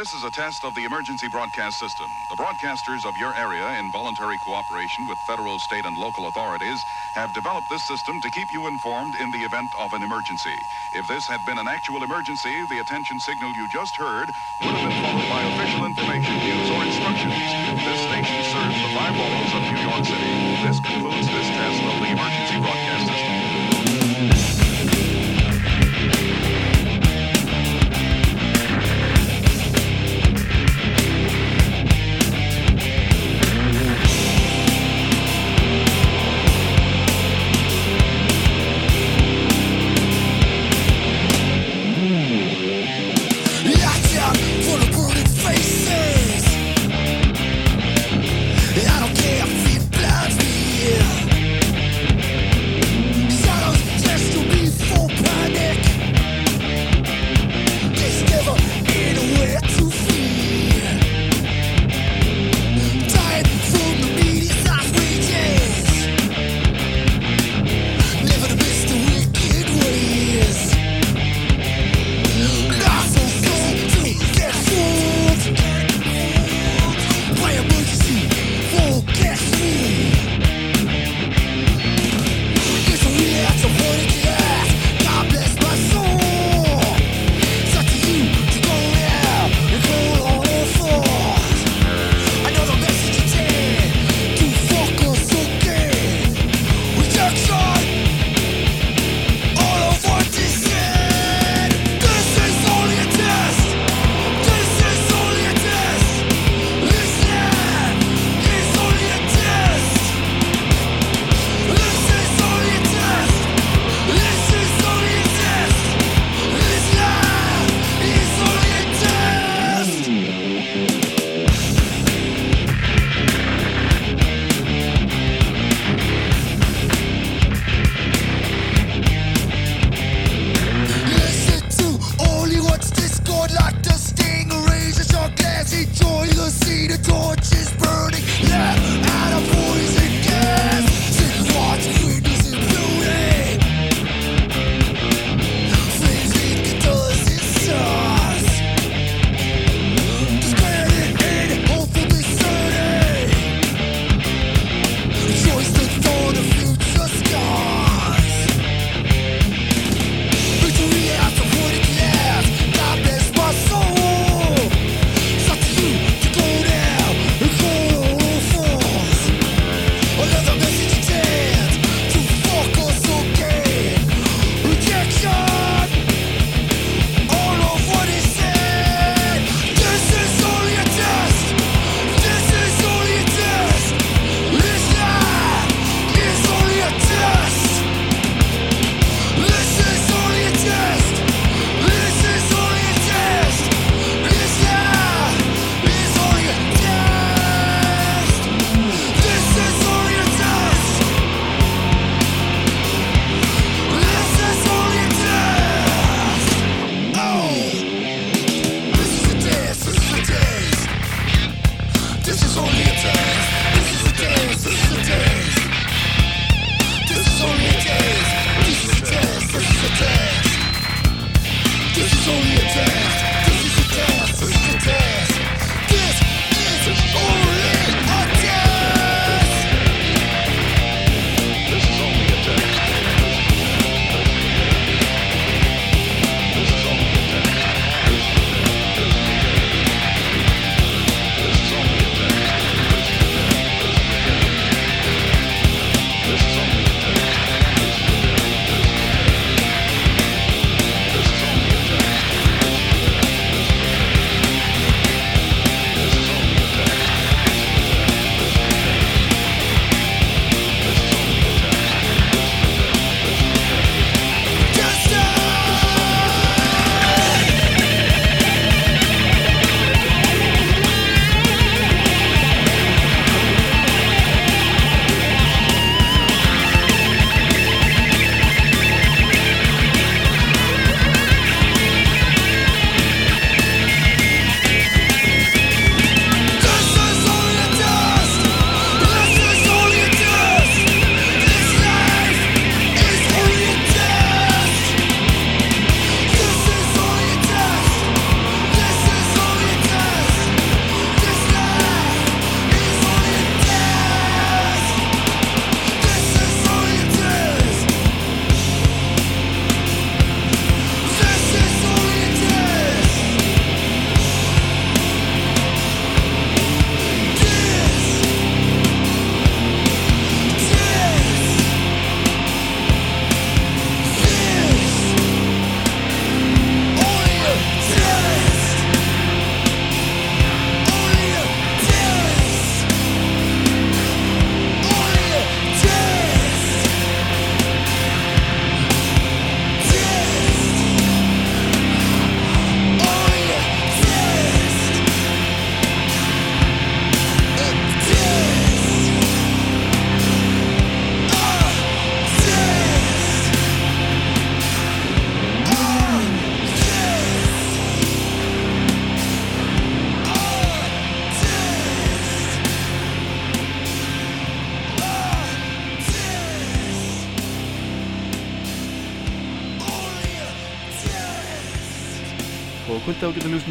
This is a test of the emergency broadcast system. The broadcasters of your area, in voluntary cooperation with federal, state, and local authorities, have developed this system to keep you informed in the event of an emergency. If this had been an actual emergency, the attention signal you just heard would have been followed by official information, news, or instructions. This station serves the five boroughs of New York City. This concludes this test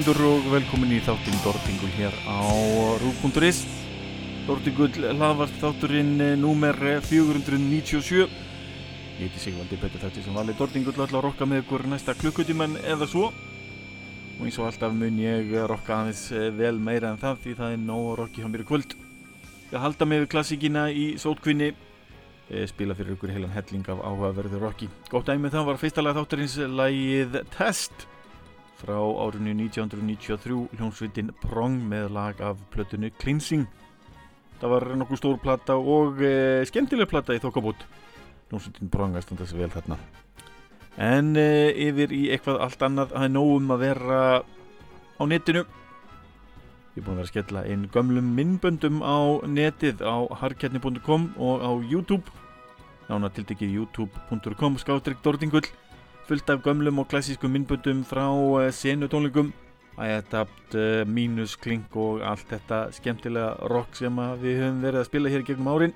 ágæta hlustundur og velkomin í þáttinn Dordingul hér á Rúf.is Dordingul hlaðvart þátturinn eh, númer 497 Ég heiti Sigvaldi Petur Þatti sem vali Dordingul ætla að rokka með ykkur næsta klukkutíman eða svo. Og eins og alltaf mun ég rokka aðeins eh, vel meira en það því það er nóg að rokki hjá mér í kvöld. Ég halda með klassíkina í sótkvinni eh, spila fyrir ykkur heilan helling af áhugaverðu rokki. Gótt dæmið það var fyrsta lag þátturins lagið Test frá árinu 1993 hljómsveitin Prong með lag af plötunni Cleansing. Það var nokkuð stór platta og e, skemmtileg platta í þokkabút hljómsveitin Prong að standa sig vel þarna. En e, yfir í eitthvað allt annað það er nógum að vera á netinu. Ég er búin að vera að skella einn gömlum minnböndum á netið á harkjarni.com og á YouTube. Nána tildekið youtube.com skátrygg Dordingull fullt af gömlum og klassískum myndböndum frá uh, senutónleikum iAdapt, uh, Minus, Klink og allt þetta skemmtilega rock sem við höfum verið að spila hér gegnum árin.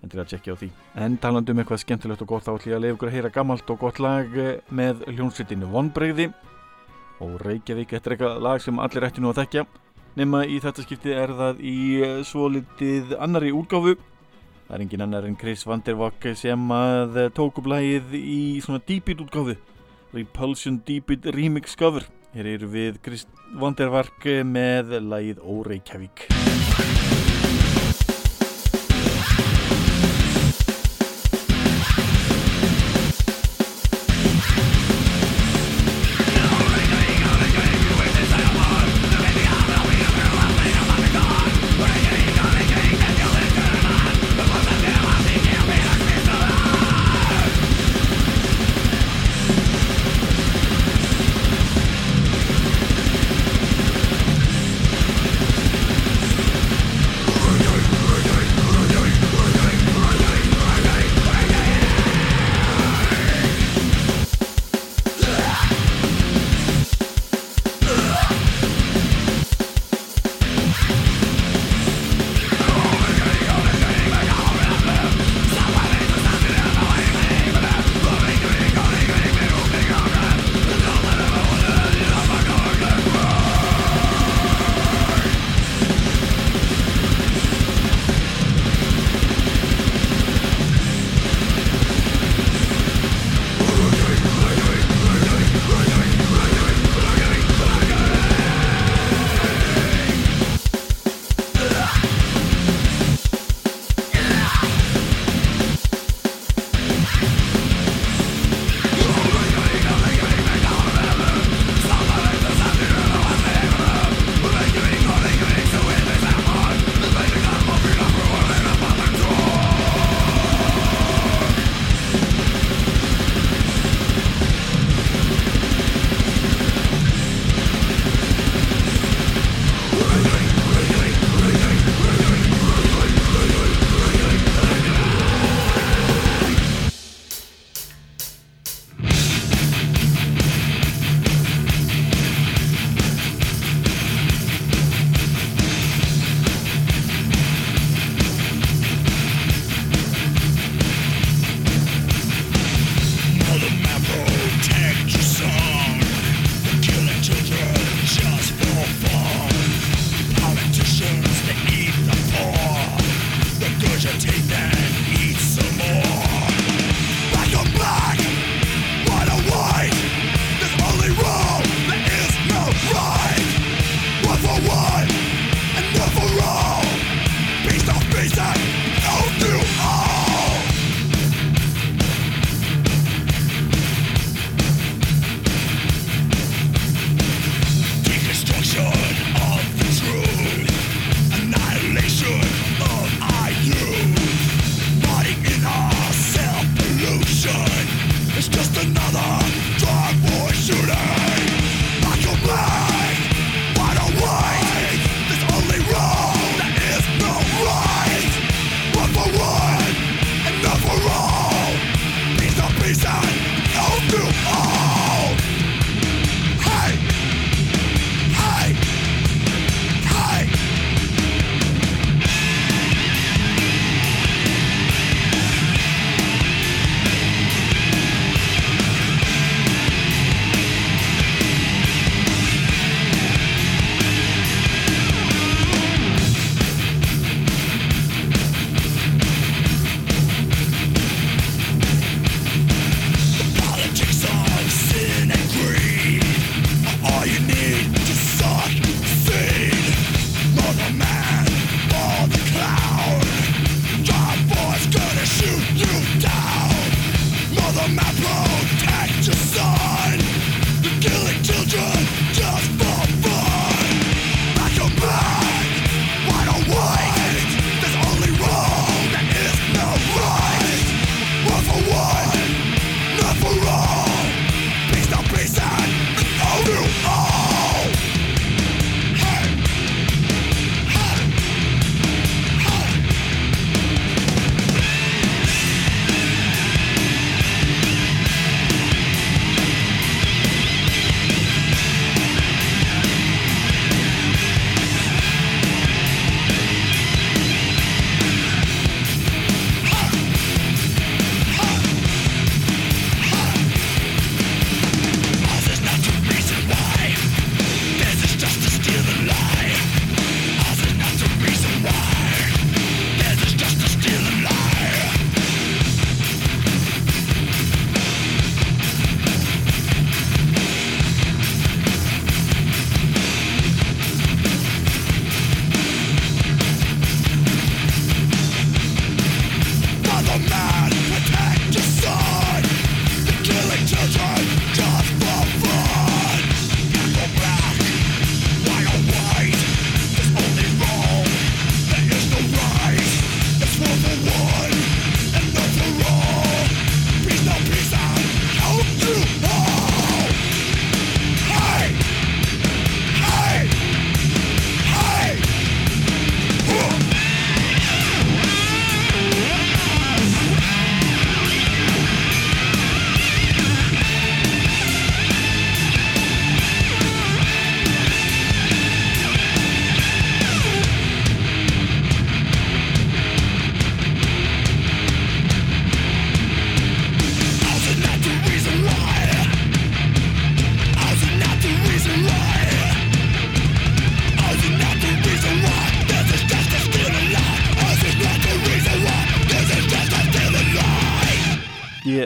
En til að tjekkja á því. En talandu um eitthvað skemmtilegt og gott þá ætlum ég að leiða ykkur að heyra gammalt og gott lag uh, með hljónsveitinu Vonbregði og Reykjavík, er eitthvað lag sem allir ætti nú að þekkja. Nema í þetta skipti er það í svo litið annari úrgáfu Það er engin annar en Chris Vandervok sem að tók upp lagið í svona deep-beat útgáfu. Repulsion Deep-beat remix cover. Hér eru við Chris Vandervok með lagið Óreikjavík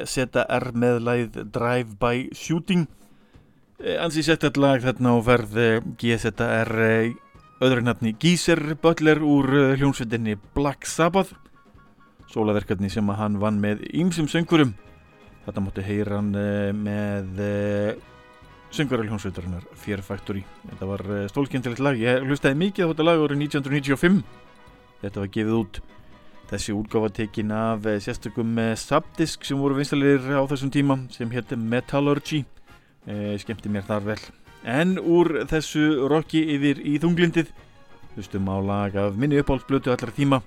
GZR með læð Drive by Shooting. Eh, ansi sett lag þarna á ferð eh, GZR eh, öðru nafni Geezer Butler úr hljómsveitinni Black Sabbath. Sólaverkarni sem að hann vann með ýmsum söngurum þetta mótti heyra hann með söngvara hljómsveitarinnar Fear Factory. Þetta var stólkendilegt lag. Ég hlustaði mikið á þetta lag árið 1995 þetta var gefið út þessi útgáfa tekin af eh, sérstökum eh, subdisk sem voru vinstalir á þessum tíma sem hétt Metallurgy. E, skemmti mér þar vel. En úr þessu rocki yfir í þunglindið. Hlustum á lag af minni uppáhaldsblötu allra tíma.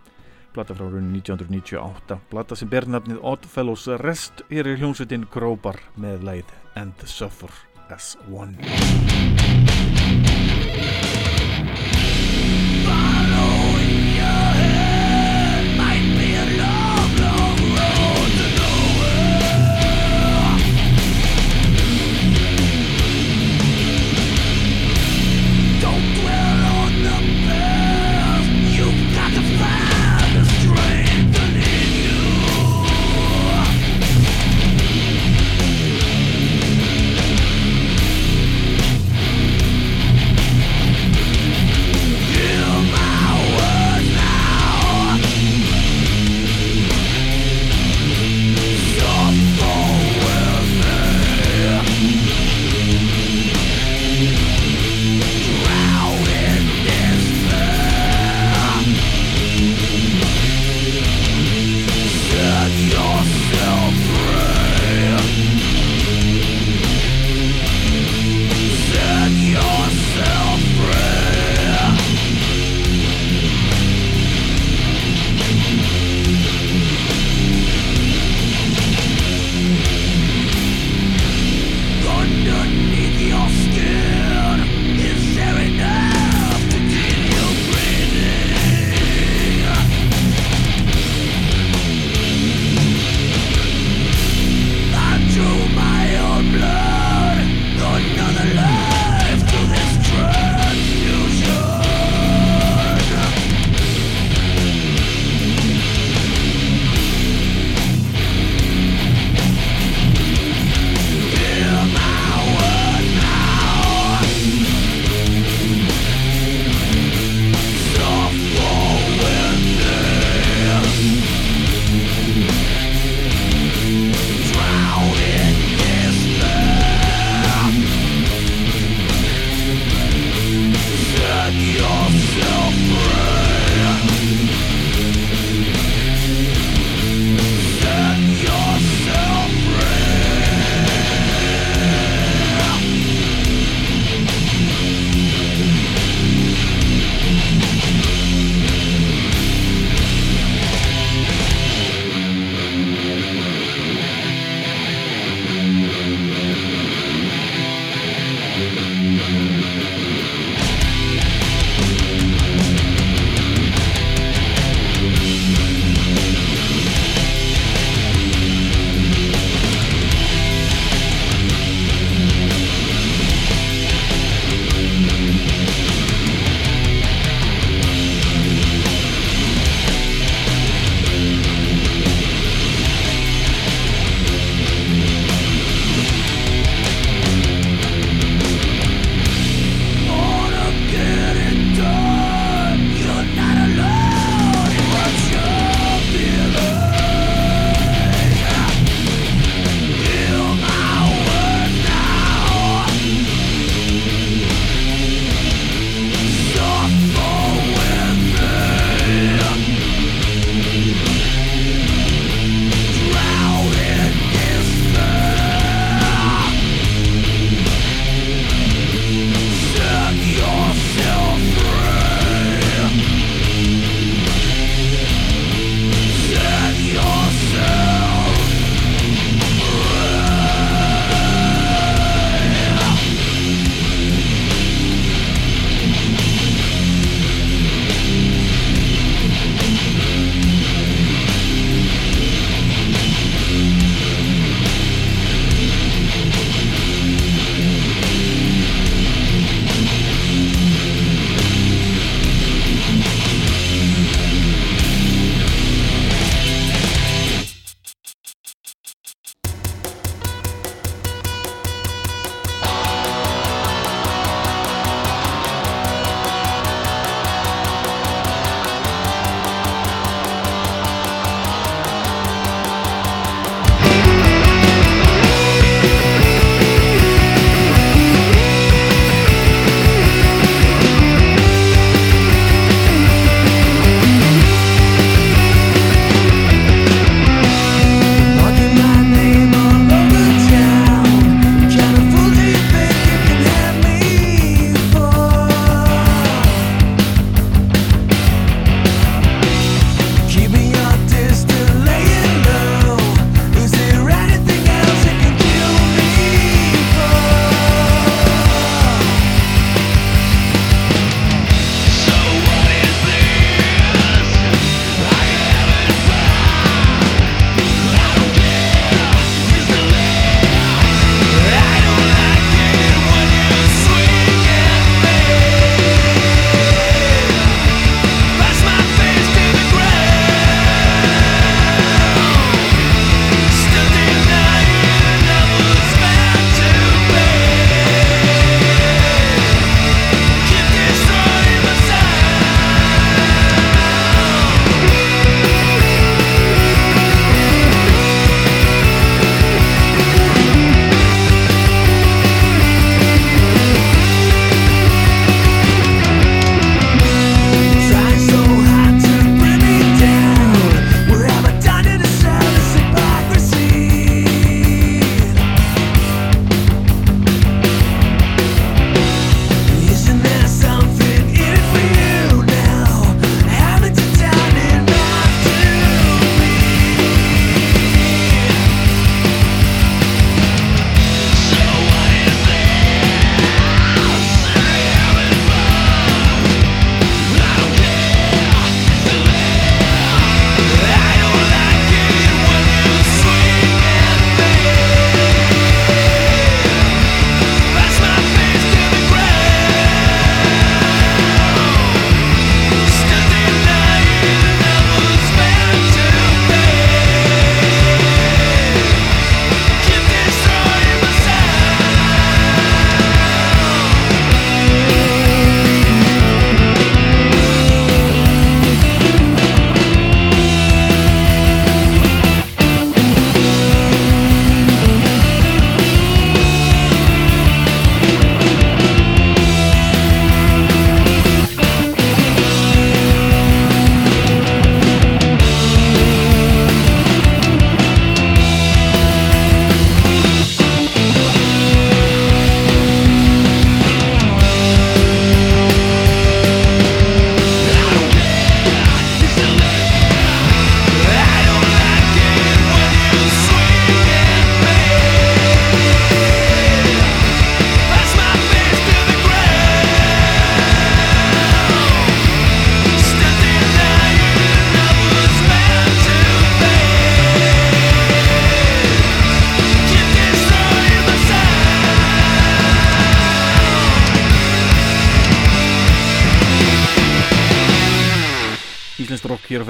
Plata frá raunin 1998 plata sem ber nafnið Oddfellows Rest. Hér er hljómsveitin Gróbar með lagið And Suffer as One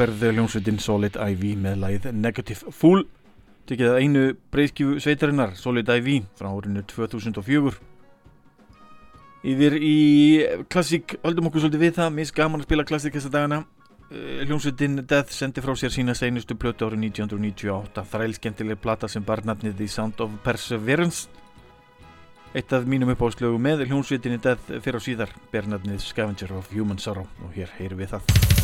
Ferð hljómsveitin Solid IV með lagið Negative Fool. Tekið að einu breyðskjöfu sveitarinnar Solid IV frá árinu 2004 Yfir í klassík, höldum okkur svolítið við það mis gaman að spila klassík þessa dagana. Eh, hljómsveitin Death sendi frá sér sína seinustu plötu árið 1998 þrælskemmtileg plata sem bar nafnið The Sound of Perseverance. Eitt af mínum uppáðslögu með hljómsveitinni Death fyrir á síðar ber nafnið Scavenger of Human Sorrow og hér heyrum við það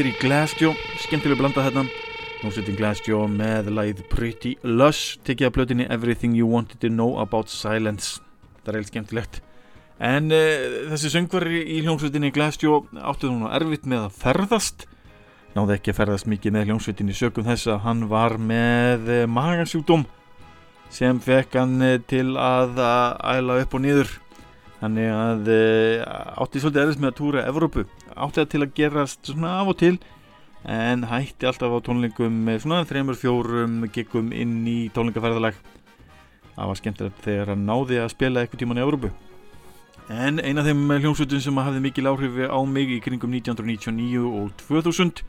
yfir í Glassjaw skemmtilega blanda þetta Núsettin Glassjaw með lagið Pretty Lush tekið af blötinni Everything You Wanted to Know About Silence. Þetta er eilt skemmtilegt. En uh, þessi söngvari í hljómsveitinni Glassjaw áttu hún erfitt með að ferðast. Náði ekki að ferðast mikið með hljómsveitinni sögum þess að hann var með uh, magansjúkdóm sem fekk hann uh, til að æla upp og niður. Þannig að átti svolítið erðist með að túra Evrópu átti það til að gerast svona af og til en hætti alltaf á tónlingum með svona þreymur fjórum giggum inn í tónlingaferðalag það var skemmtilegt þegar hann náði að spila eitthvað tíman í Európu en eina af þeim hljómsveitum sem hafði mikil áhrif á mig í kringum 1999 og 2000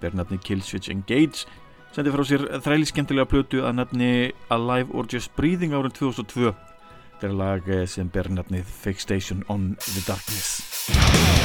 ber nafni Killswitch Engage sendi frá sér þræli skemmtilega plötu að nafni Alive or Just Breathing árið 2002 þetta er lag sem ber nafnið Fake Station on the Darkness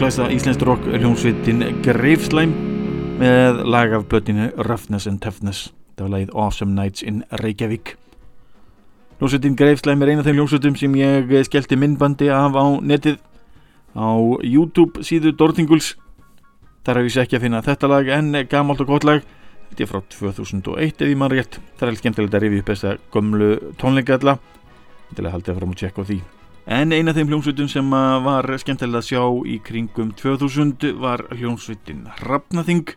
stórklæsa íslenskt rock hljómsveitin Greifslæm með lag af blötinu Roughness and Toughness. Það var lagið Awesome Nights in Reykjavík. Hljómsveitin Greifslæm er eina af þeim hljómsveitum sem ég skellti myndbandi af á netið. Á YouTube síðu Dortinguls þar hef ég ekki að finna þetta lag en gamalt og gott lag. Þetta er frá 2001 ef ég mann rétt. Það er alveg skemmtilegt að rifja upp þessa gömlu tónleika alla. Til að halda fram og tjekka á því En eina þeim hljómsveitum sem var skemmtilega að sjá í kringum 2000 var hljómsveitin Hrafnaþing.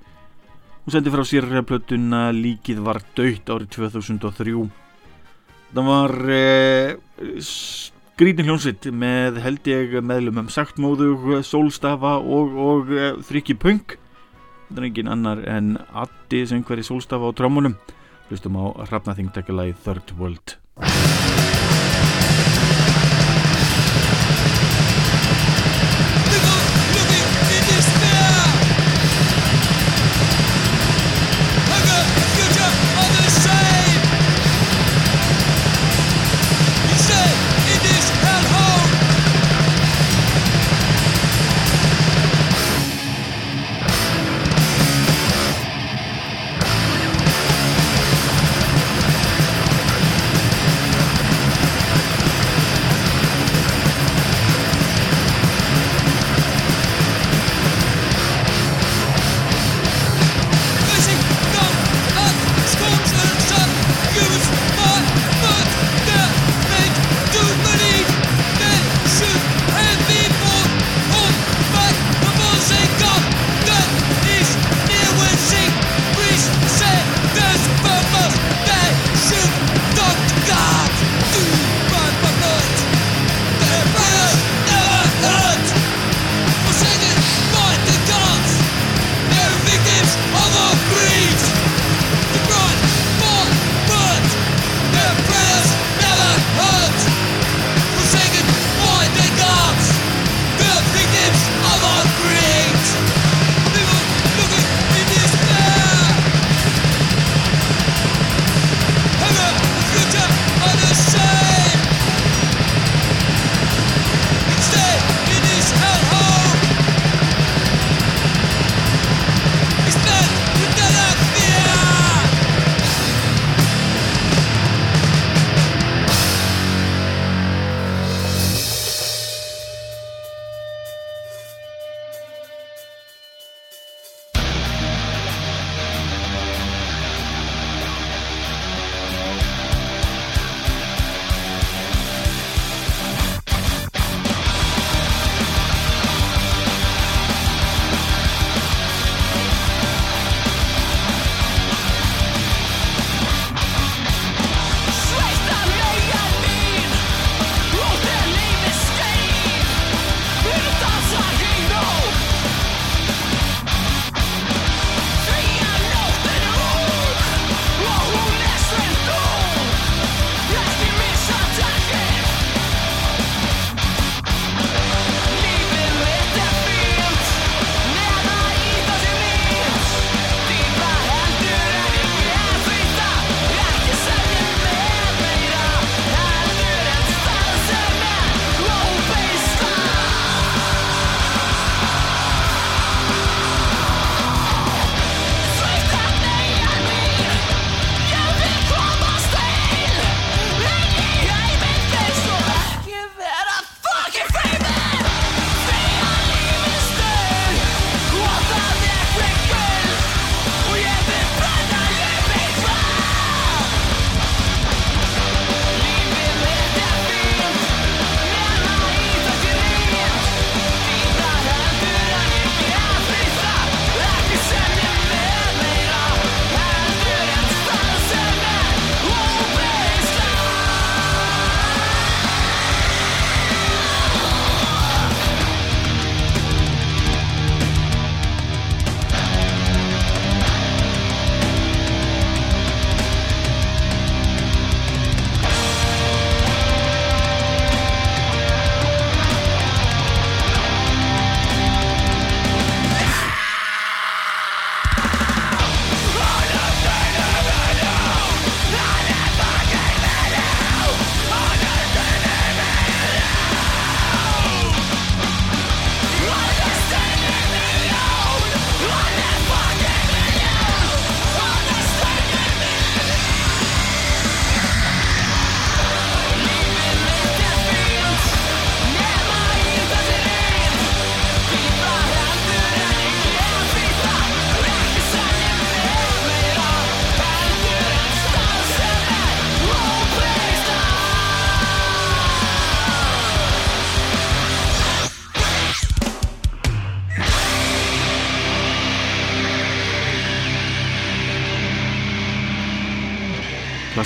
Hún sendi frá sér plötuna Líkið var döytt árið 2003. Það var eh, skrítin hljómsveit með held ég meðlum um saktmóðu, sólstafa og, og eh, þrykki punk. Það er engin annar en Addi sem hverji sólstafa á trámunum. Hlustum á Hrafnaþing tekjalagi Third World.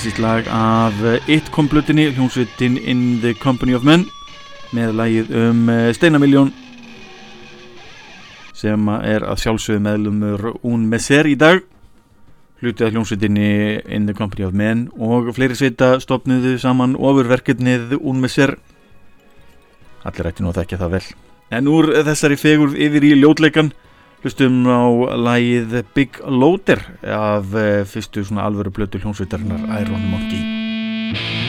Klassískt lag af eh, It komplutinni, hljómsveitin In the Company of Men með lagið um eh, Steinamiljón sem er að sjálfsögðu meðlumur Un Messer í dag hlutið að hljómsveitinni In the Company of Men og fleiri sveita stopnuðu saman ofurverkefnið Un Messer allir ætti nú að þekka það vel. En úr þessari fegur yfir í ljótleikan hlustum á lagið Big Loader af eh, fyrstu svona alvöru blötu hljómsveitarinnar Iron Monkey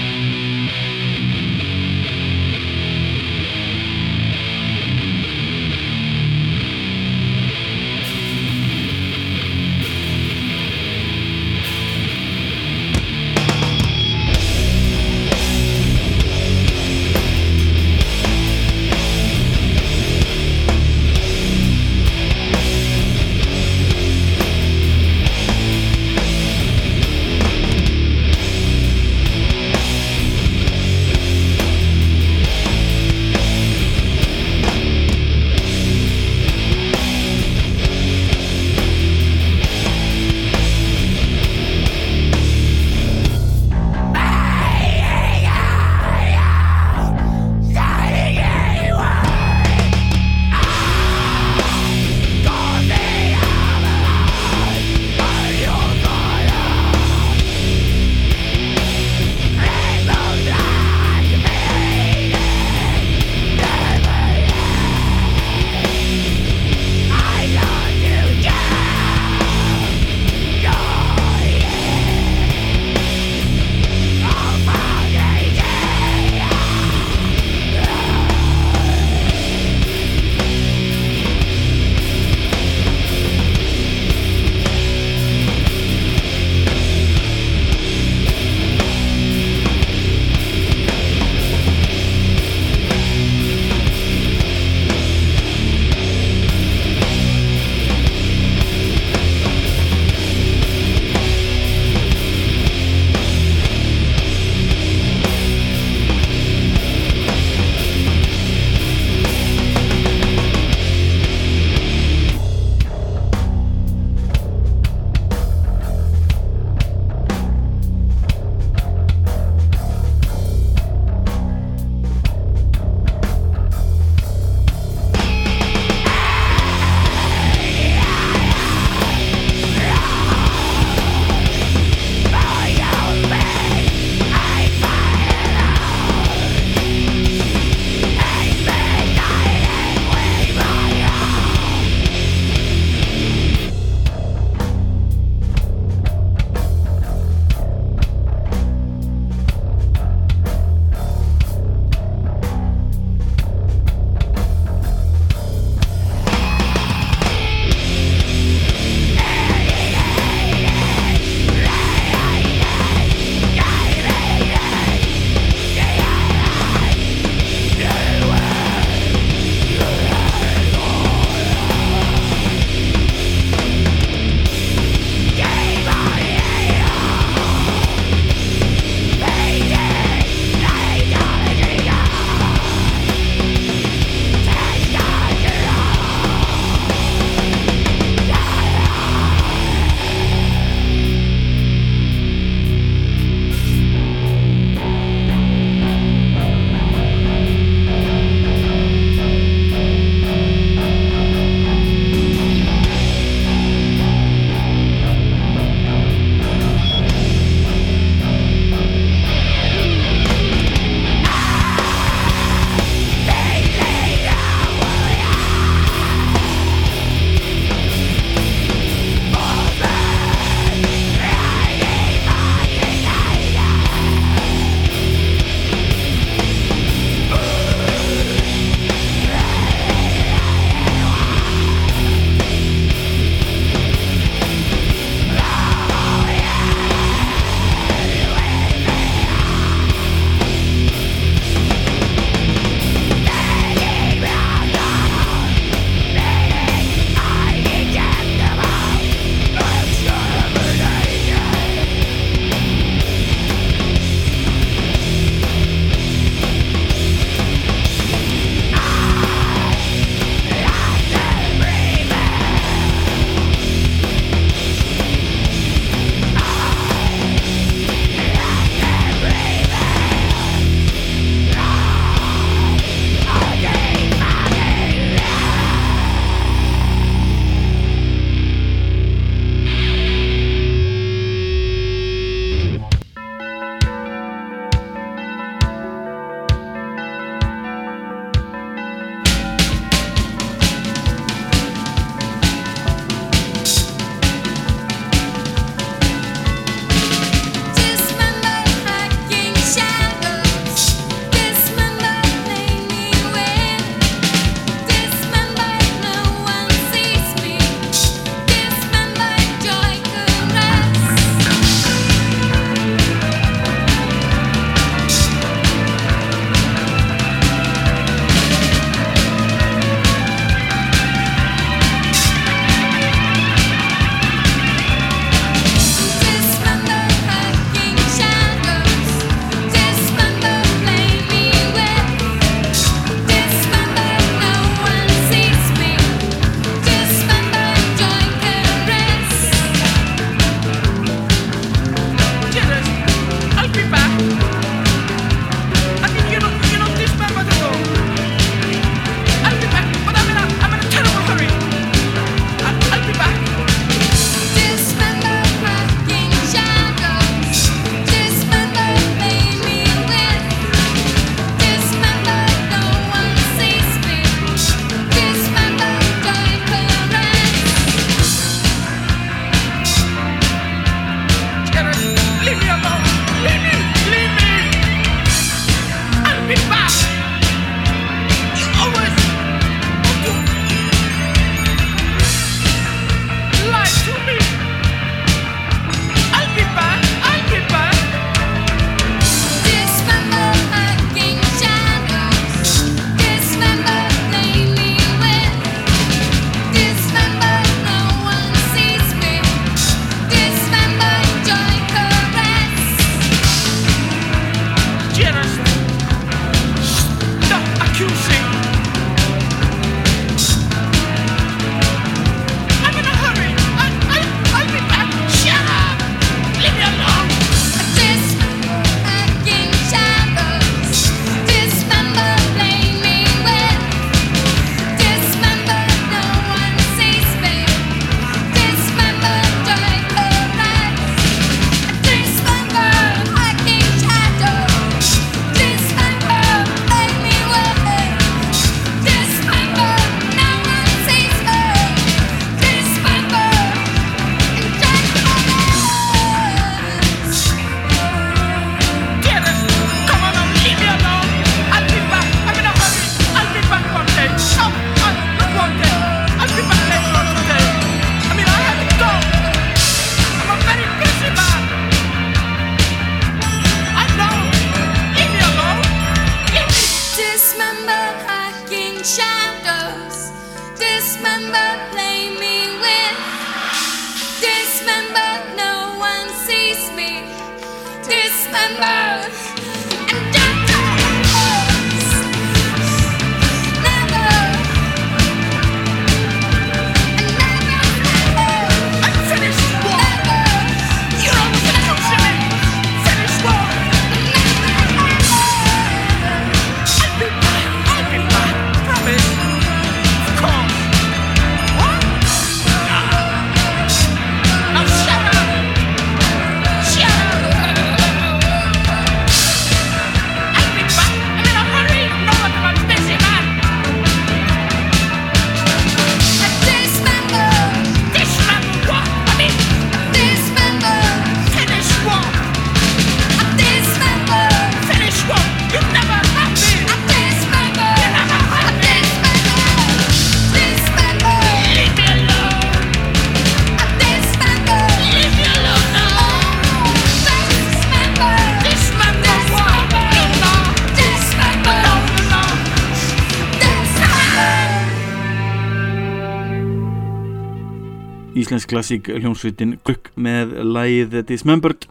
klassík hljómsveitin Gugg með lagið Dismembered.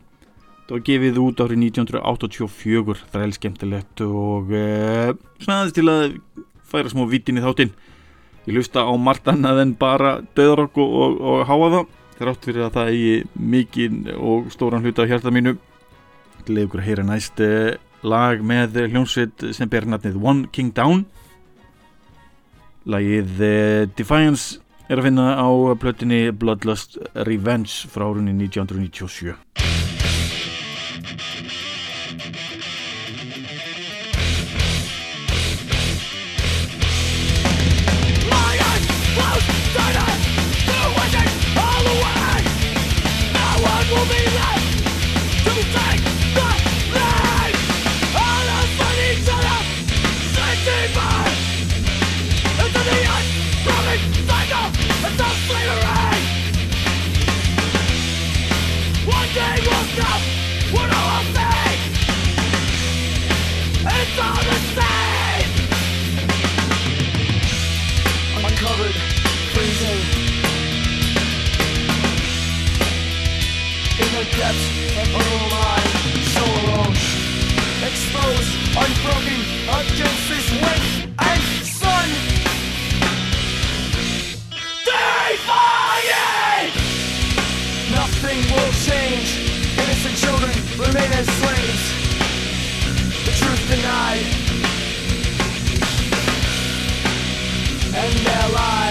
Það var gefið út árið 1984 það er skemmtilegt og e, svona aðeins til að færa smá vítin í þáttinn. Ég lusta á margt annað en bara döðarokk og, og, og háa það þrátt fyrir að það eigi mikinn og stóran hluta á hjarta mínu. Til ykkur að heyra næst e, lag með hljómsveit sem ber nafnið One King Down. Lagið e, Defiance er að finna á plötinni Bloodlust Revenge frá árunni 1997 depths of her mind So alone Exposed, unbroken Against this wind and sun Defying Nothing will change. Innocent children remain as slaves. The truth denied. And their lies.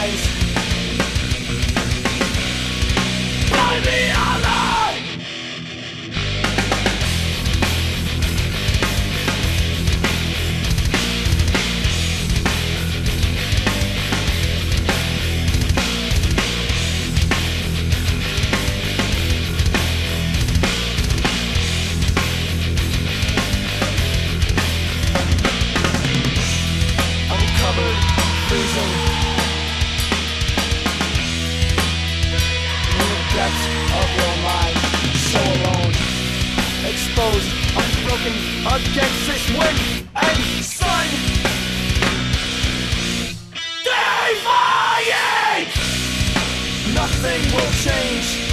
Against this wind and sun. Defying! Nothing will change.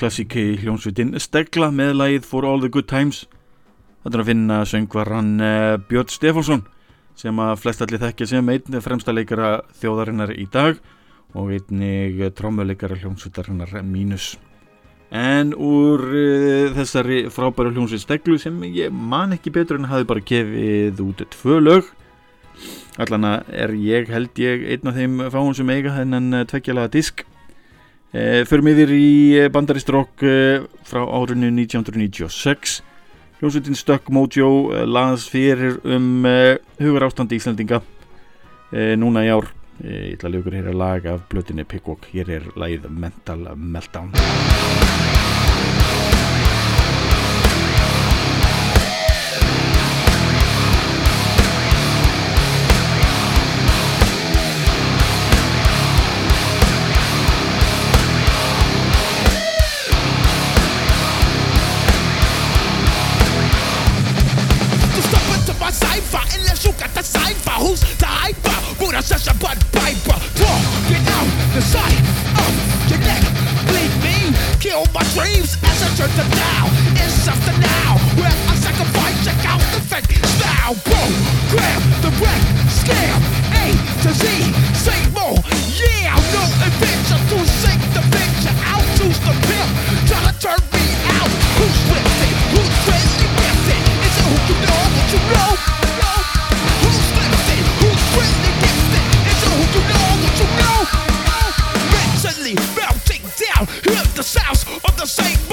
Íslensk klassík í hljónsvitin Stegla með lagið For All The Good Times. Þetta er að finna söngvaran uh, Björn Stefánsson sem að flest allir þekkja sem einn fremsta leikara þjóðarinnar í dag og einnig trómuleikara hljónsvitarinnar mínus. En úr uh, þessari frábæru hljónsvit Steglu sem ég man ekki betur en hafi bara gefið út tvö lög. Allan að er ég held ég einn af þeim fáum sem eiga þennan tveggjalaða disk e, Förum yfir í bandaristrók e, frá árinu 1996 Hljómsveitin Stuck Mojo e, las fyrir um hugur ástandi Íslandinga núna í ár. Ég ætla að lögur hér að laga af blötinni Pickwock Hér er lagið Mental Meltdown Buddha says a butt piper. Talk, get out the sight of your neck. Bleed me, kill my dreams as I turn them down. It's something now where I sacrifice, check out the fake style. Boom, grab the wreck, scam. A to Z, say more. Yeah,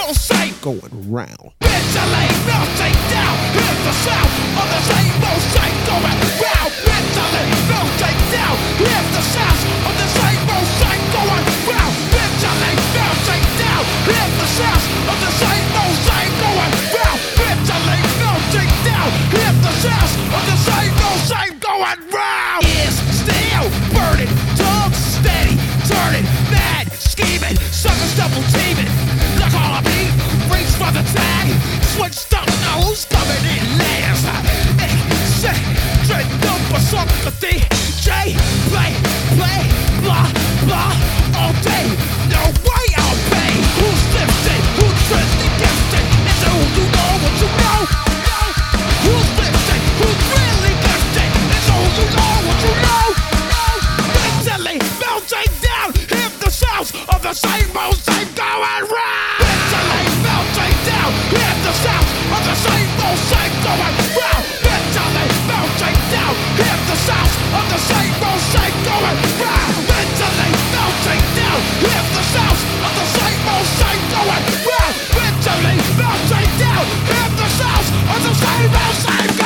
real safe. Going round. Bitch, I lay melting down. Here's the sound of the same old safe going round. Bitch, I lay melting down. Here's the sound of the same old safe going round. Bitch, I lay melting down. Here's the sound of the same old safe going round. Bitch, I lay melting down. Here's the sound of the same old safe going round. Number sympathy, J, play, play, blah, blah, all day. No way I'll pay. Who's lifted? Who's really gifted? It's who you know what you know. Who's lifted? Who's really gifted? It's who you know what you know. Mentally melting down, hear the sounds of the same old of the same old same. Mentally melting down, the sounds of the same old same. Mentally melting down, the sounds of the same old same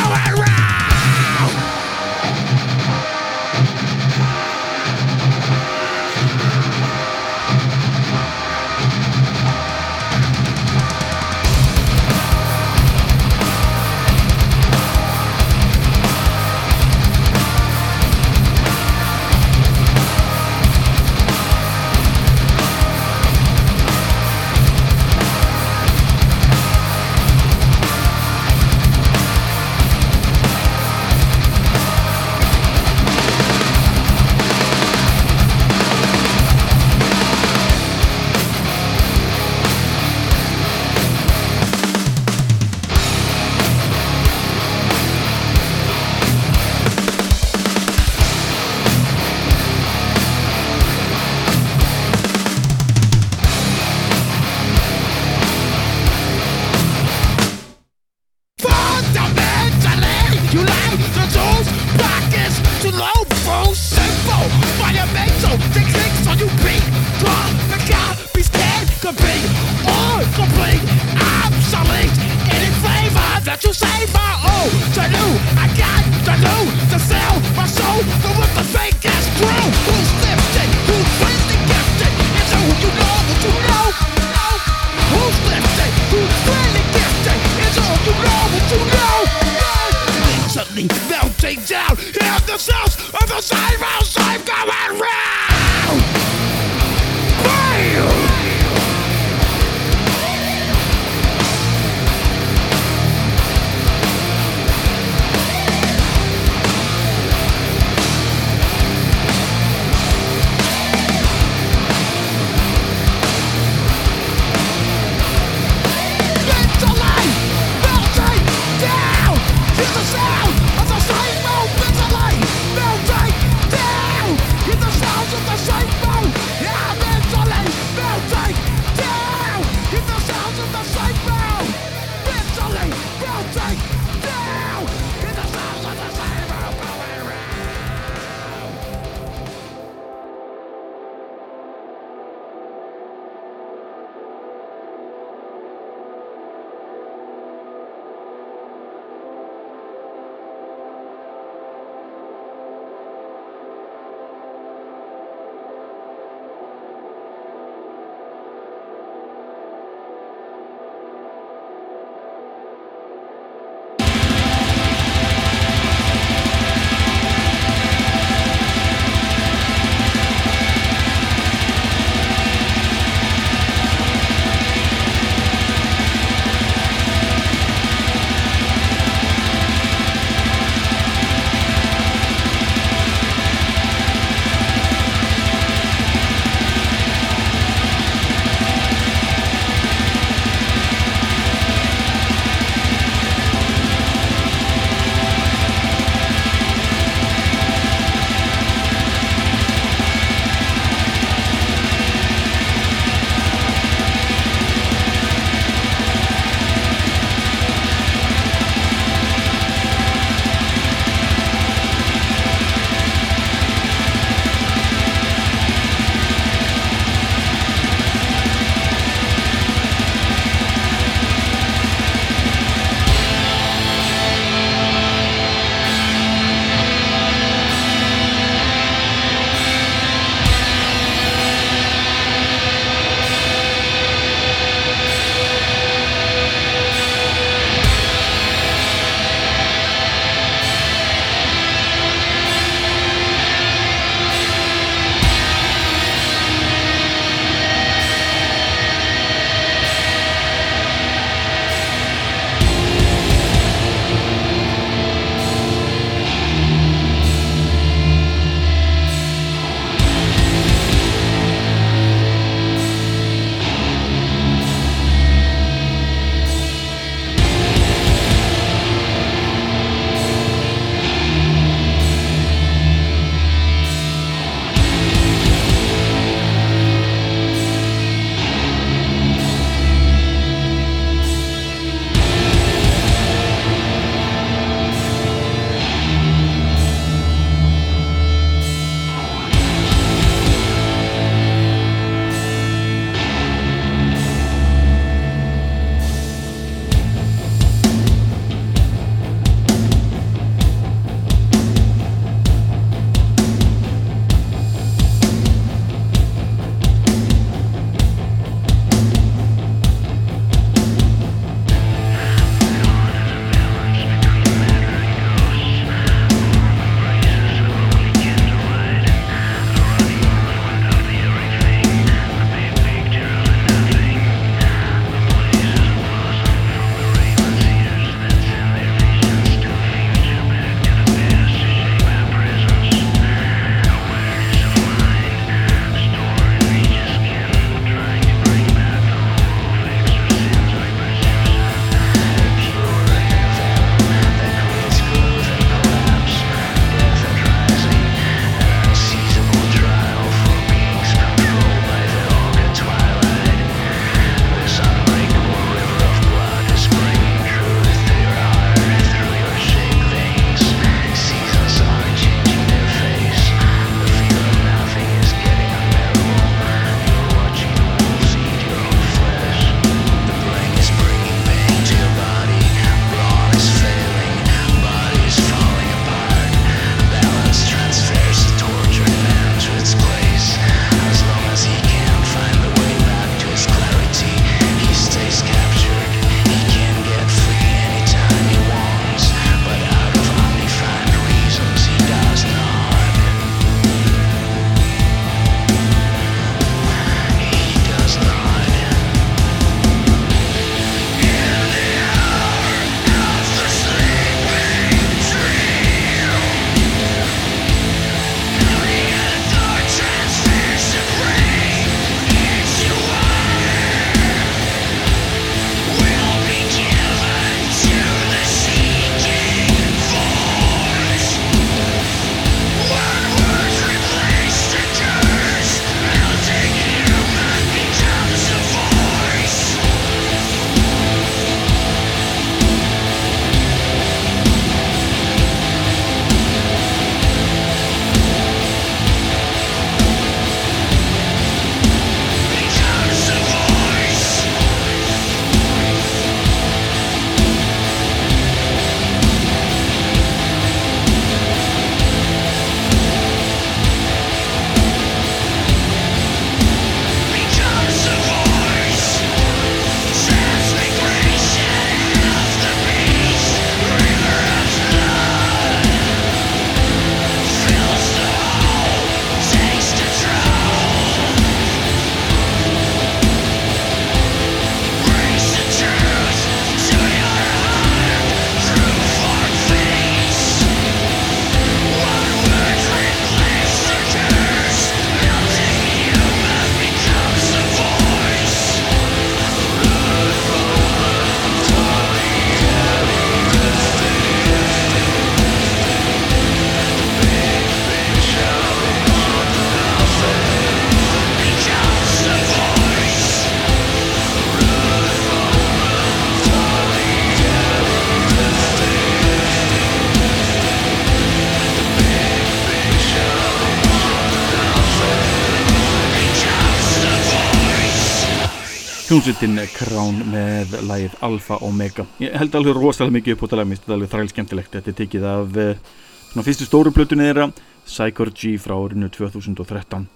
hljómsveitin Krán með lægið Alfa Omega. Ég held alveg rosalega mikið upp á talag þetta er alveg þrælskemtilegt þetta er tekið af eh, svona, fyrstu stóru plötunni þeirra Psychorgy frá orinu 2013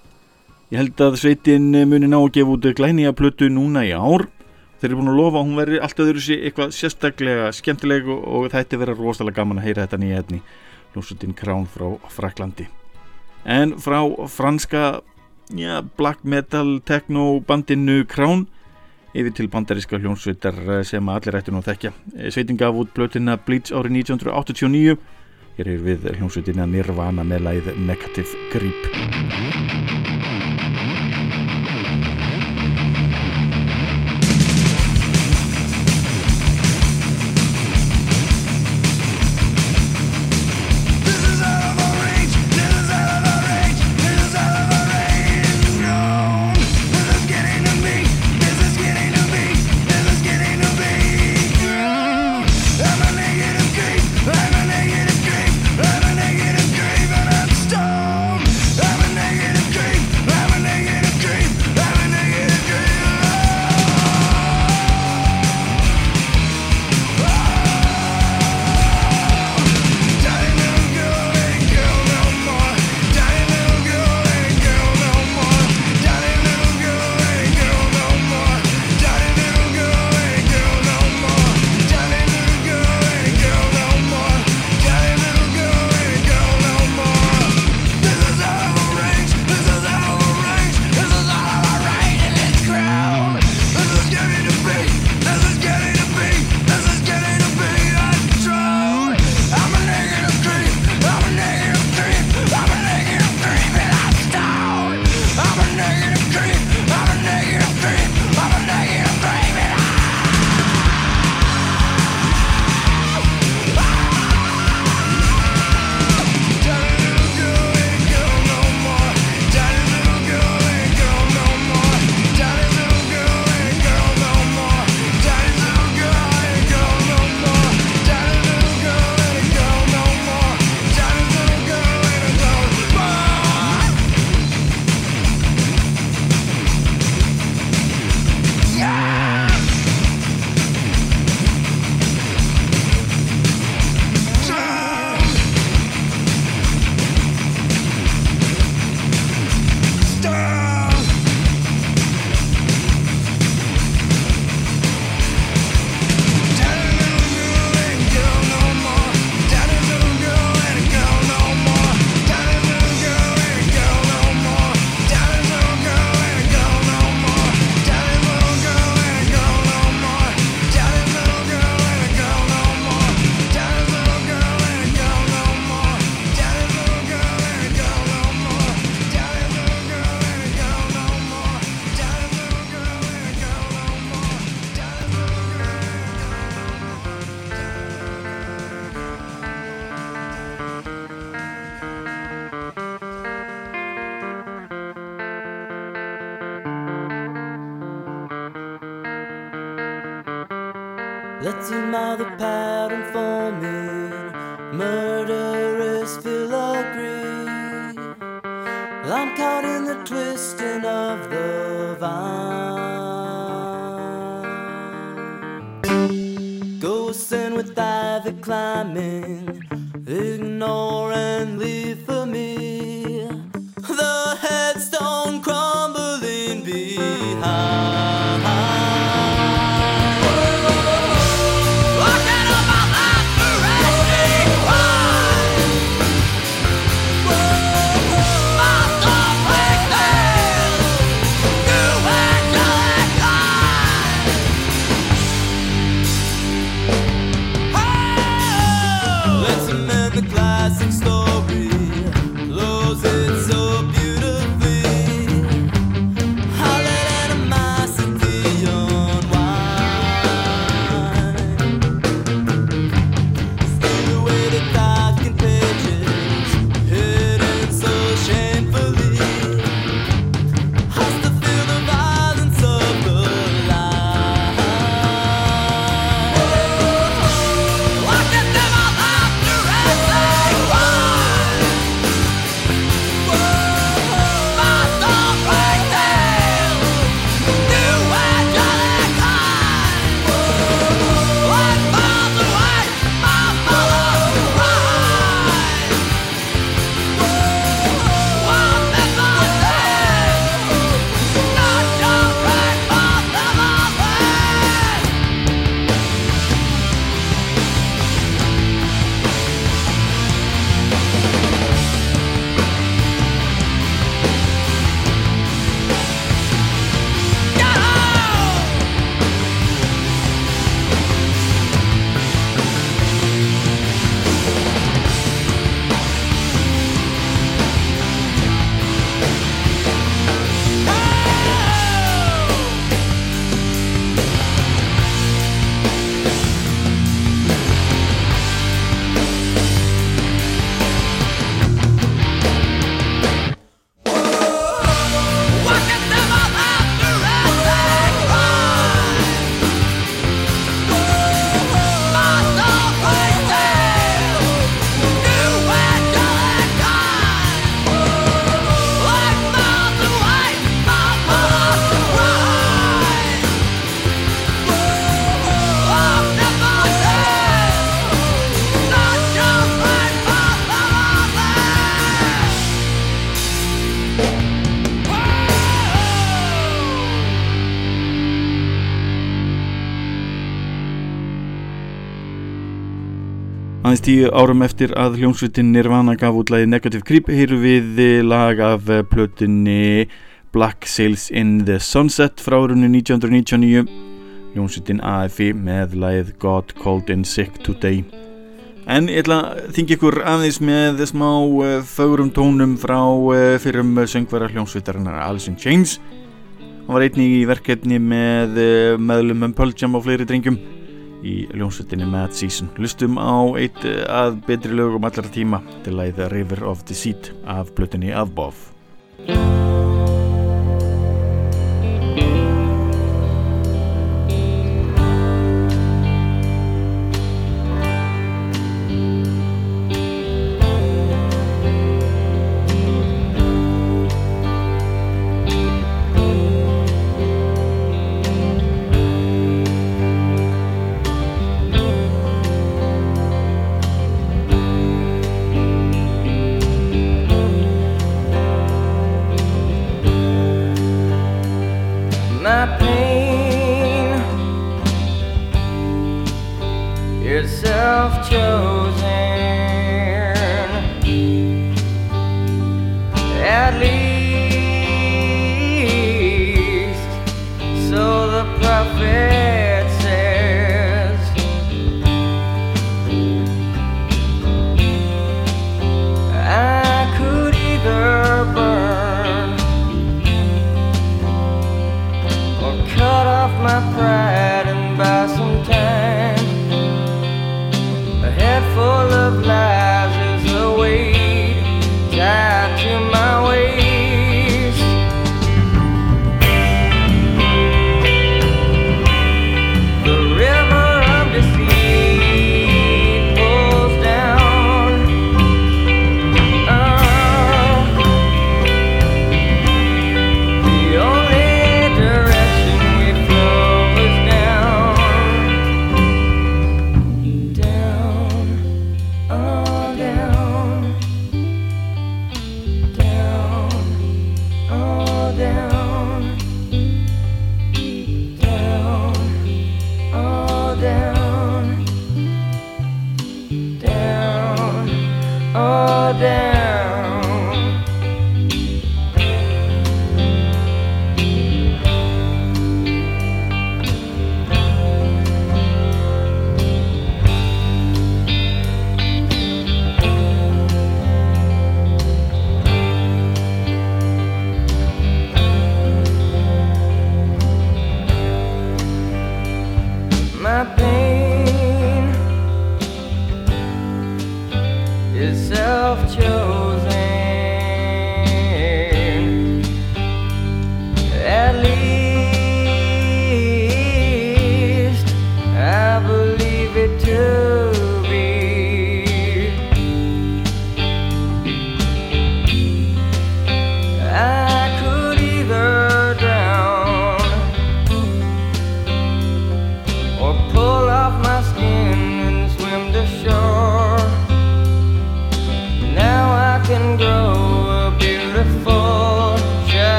ég held að sveitin eh, muni ná að gefa út eh, glænija plötu núna í ár. Þeir eru búin að lofa að hún veri alltaf öðru sér eitthvað sérstaklega skemmtileg og þetta er verið rosalega gaman að heyra þetta nýja etni hljómsveitin Krán frá Fraklandi en frá franska já, black metal techno bandinu Krán yfir til bandaríska hljónsveitar eh, sem allir ættir nú að þekkja. Eh, sveitin gaf út blötina Bleach árið 1989 hér er við hljónsveitina Nirvana með læð Negative Creep tíu árum eftir að hljómsveitin Nirvana gaf út lagi Negative Creep heyru við lag af plötunni Black Sails in the Sunset frá árunni 1999 hljómsveitin AFI með lagið God Called In Sick Today. En ég ætla að þingja ykkur aðeins með smá uh, fögurum tónum frá fyrrum söngvara hljómsveitarinnar Alice in Chains. Hann var einnig í verkefni með uh, meðlumum Pearl Jam og fleiri drengjum í hljómsveitinni Mad Season. Lustum á eitt að betri lögum allar tíma til að The River of Deceit af blötunni Avbov.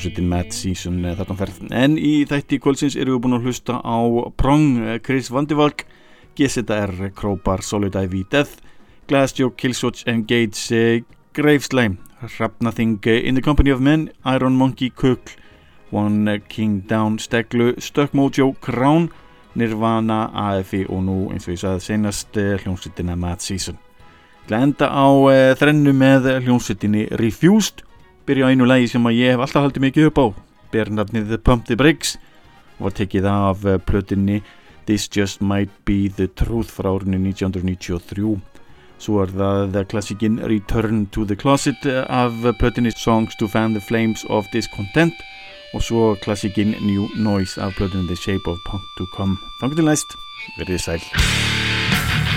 Hljómsveitin Mad Season eh, þarna ferð. En í þætti kvöldsins eru við búin að hlusta á Prong, eh, Chris Vandivalk, GZR, Crowbar, Solid Ivy, Death, Glassjoke, Killswitch, Engage, eh, Graveslime, Hrafnathing, In the Company of Men, Iron Monkey, Kukl, One King Down, Steglu, Stuck Mojo, Crown, Nirvana, AFI og nú eins og ég sagði senast hljómsveitina Mad Season. Til að enda á þrennu með hljómsveitinni Refused byrja á einu lægi sem ég hef alltaf haldið mikið upp á. Bernafnið Pump the og var tekið af uh, plötinni This Just Might Be The Truth frá árinu 1993 svo er það klassikinn Return to the Closet eh, af plötinni Songs to Fan the Flames of Discontent. Og svo klassikinn New Noise af plötinni The Shape of Punk to Come. Þannig til næst, verðið sæl